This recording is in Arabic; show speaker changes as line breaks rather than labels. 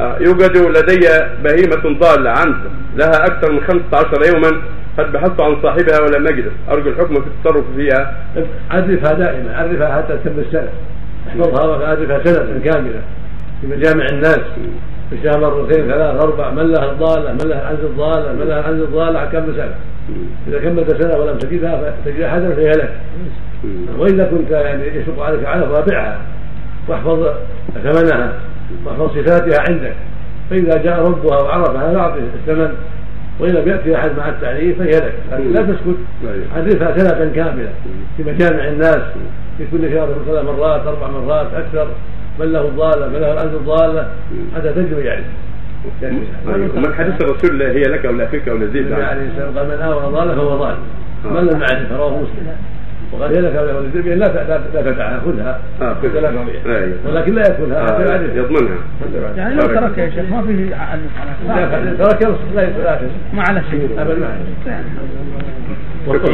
آه، يوجد لدي بهيمة ضالة عند لها أكثر من 15 يوما قد بحثت عن صاحبها ولم أجده. أرجو الحكم في التصرف فيها.
عرفها دائما عرفها حتى تتم السنة احفظها وعرفها سنة كاملة في مجامع الناس في الشهر مرتين ثلاث أربع من لها الضالة من لها العنز الضالة من لها العنز الضالة كم سنة إذا كملت سنة ولم تجدها فتجد أحدا فهي لك. وإذا كنت يعني يشق عليك على رابعها واحفظ ثمنها. واحفظ صفاتها عندك. فإذا جاء ربها وعرفها فأعطه الثمن. وإن لم يأتي أحد مع التعريف فهي لك. لكن لا تسكت. عرفها سنة كاملة. في مجامع الناس. في كل شهر ثلاث مرات أربع مرات أكثر. من له الضالة من له الأرض الضالة. حتى تجري يعني.
ومن حديث الرسول هي لك أو لا فيك أو لزيد
يعني قال من آوى ضالة فهو ضال. من لم يعرف رواه مسلم. وقال هي لك أو لزيد لا لا تدعها خذها
آه، خذها.
ولكن لا ياكلها حتى يعرف
يضمنها.
يعني لو ترك يا شيخ ما فيه عن
ترك لا ياكل
ما على شيء.
أبدا. ما.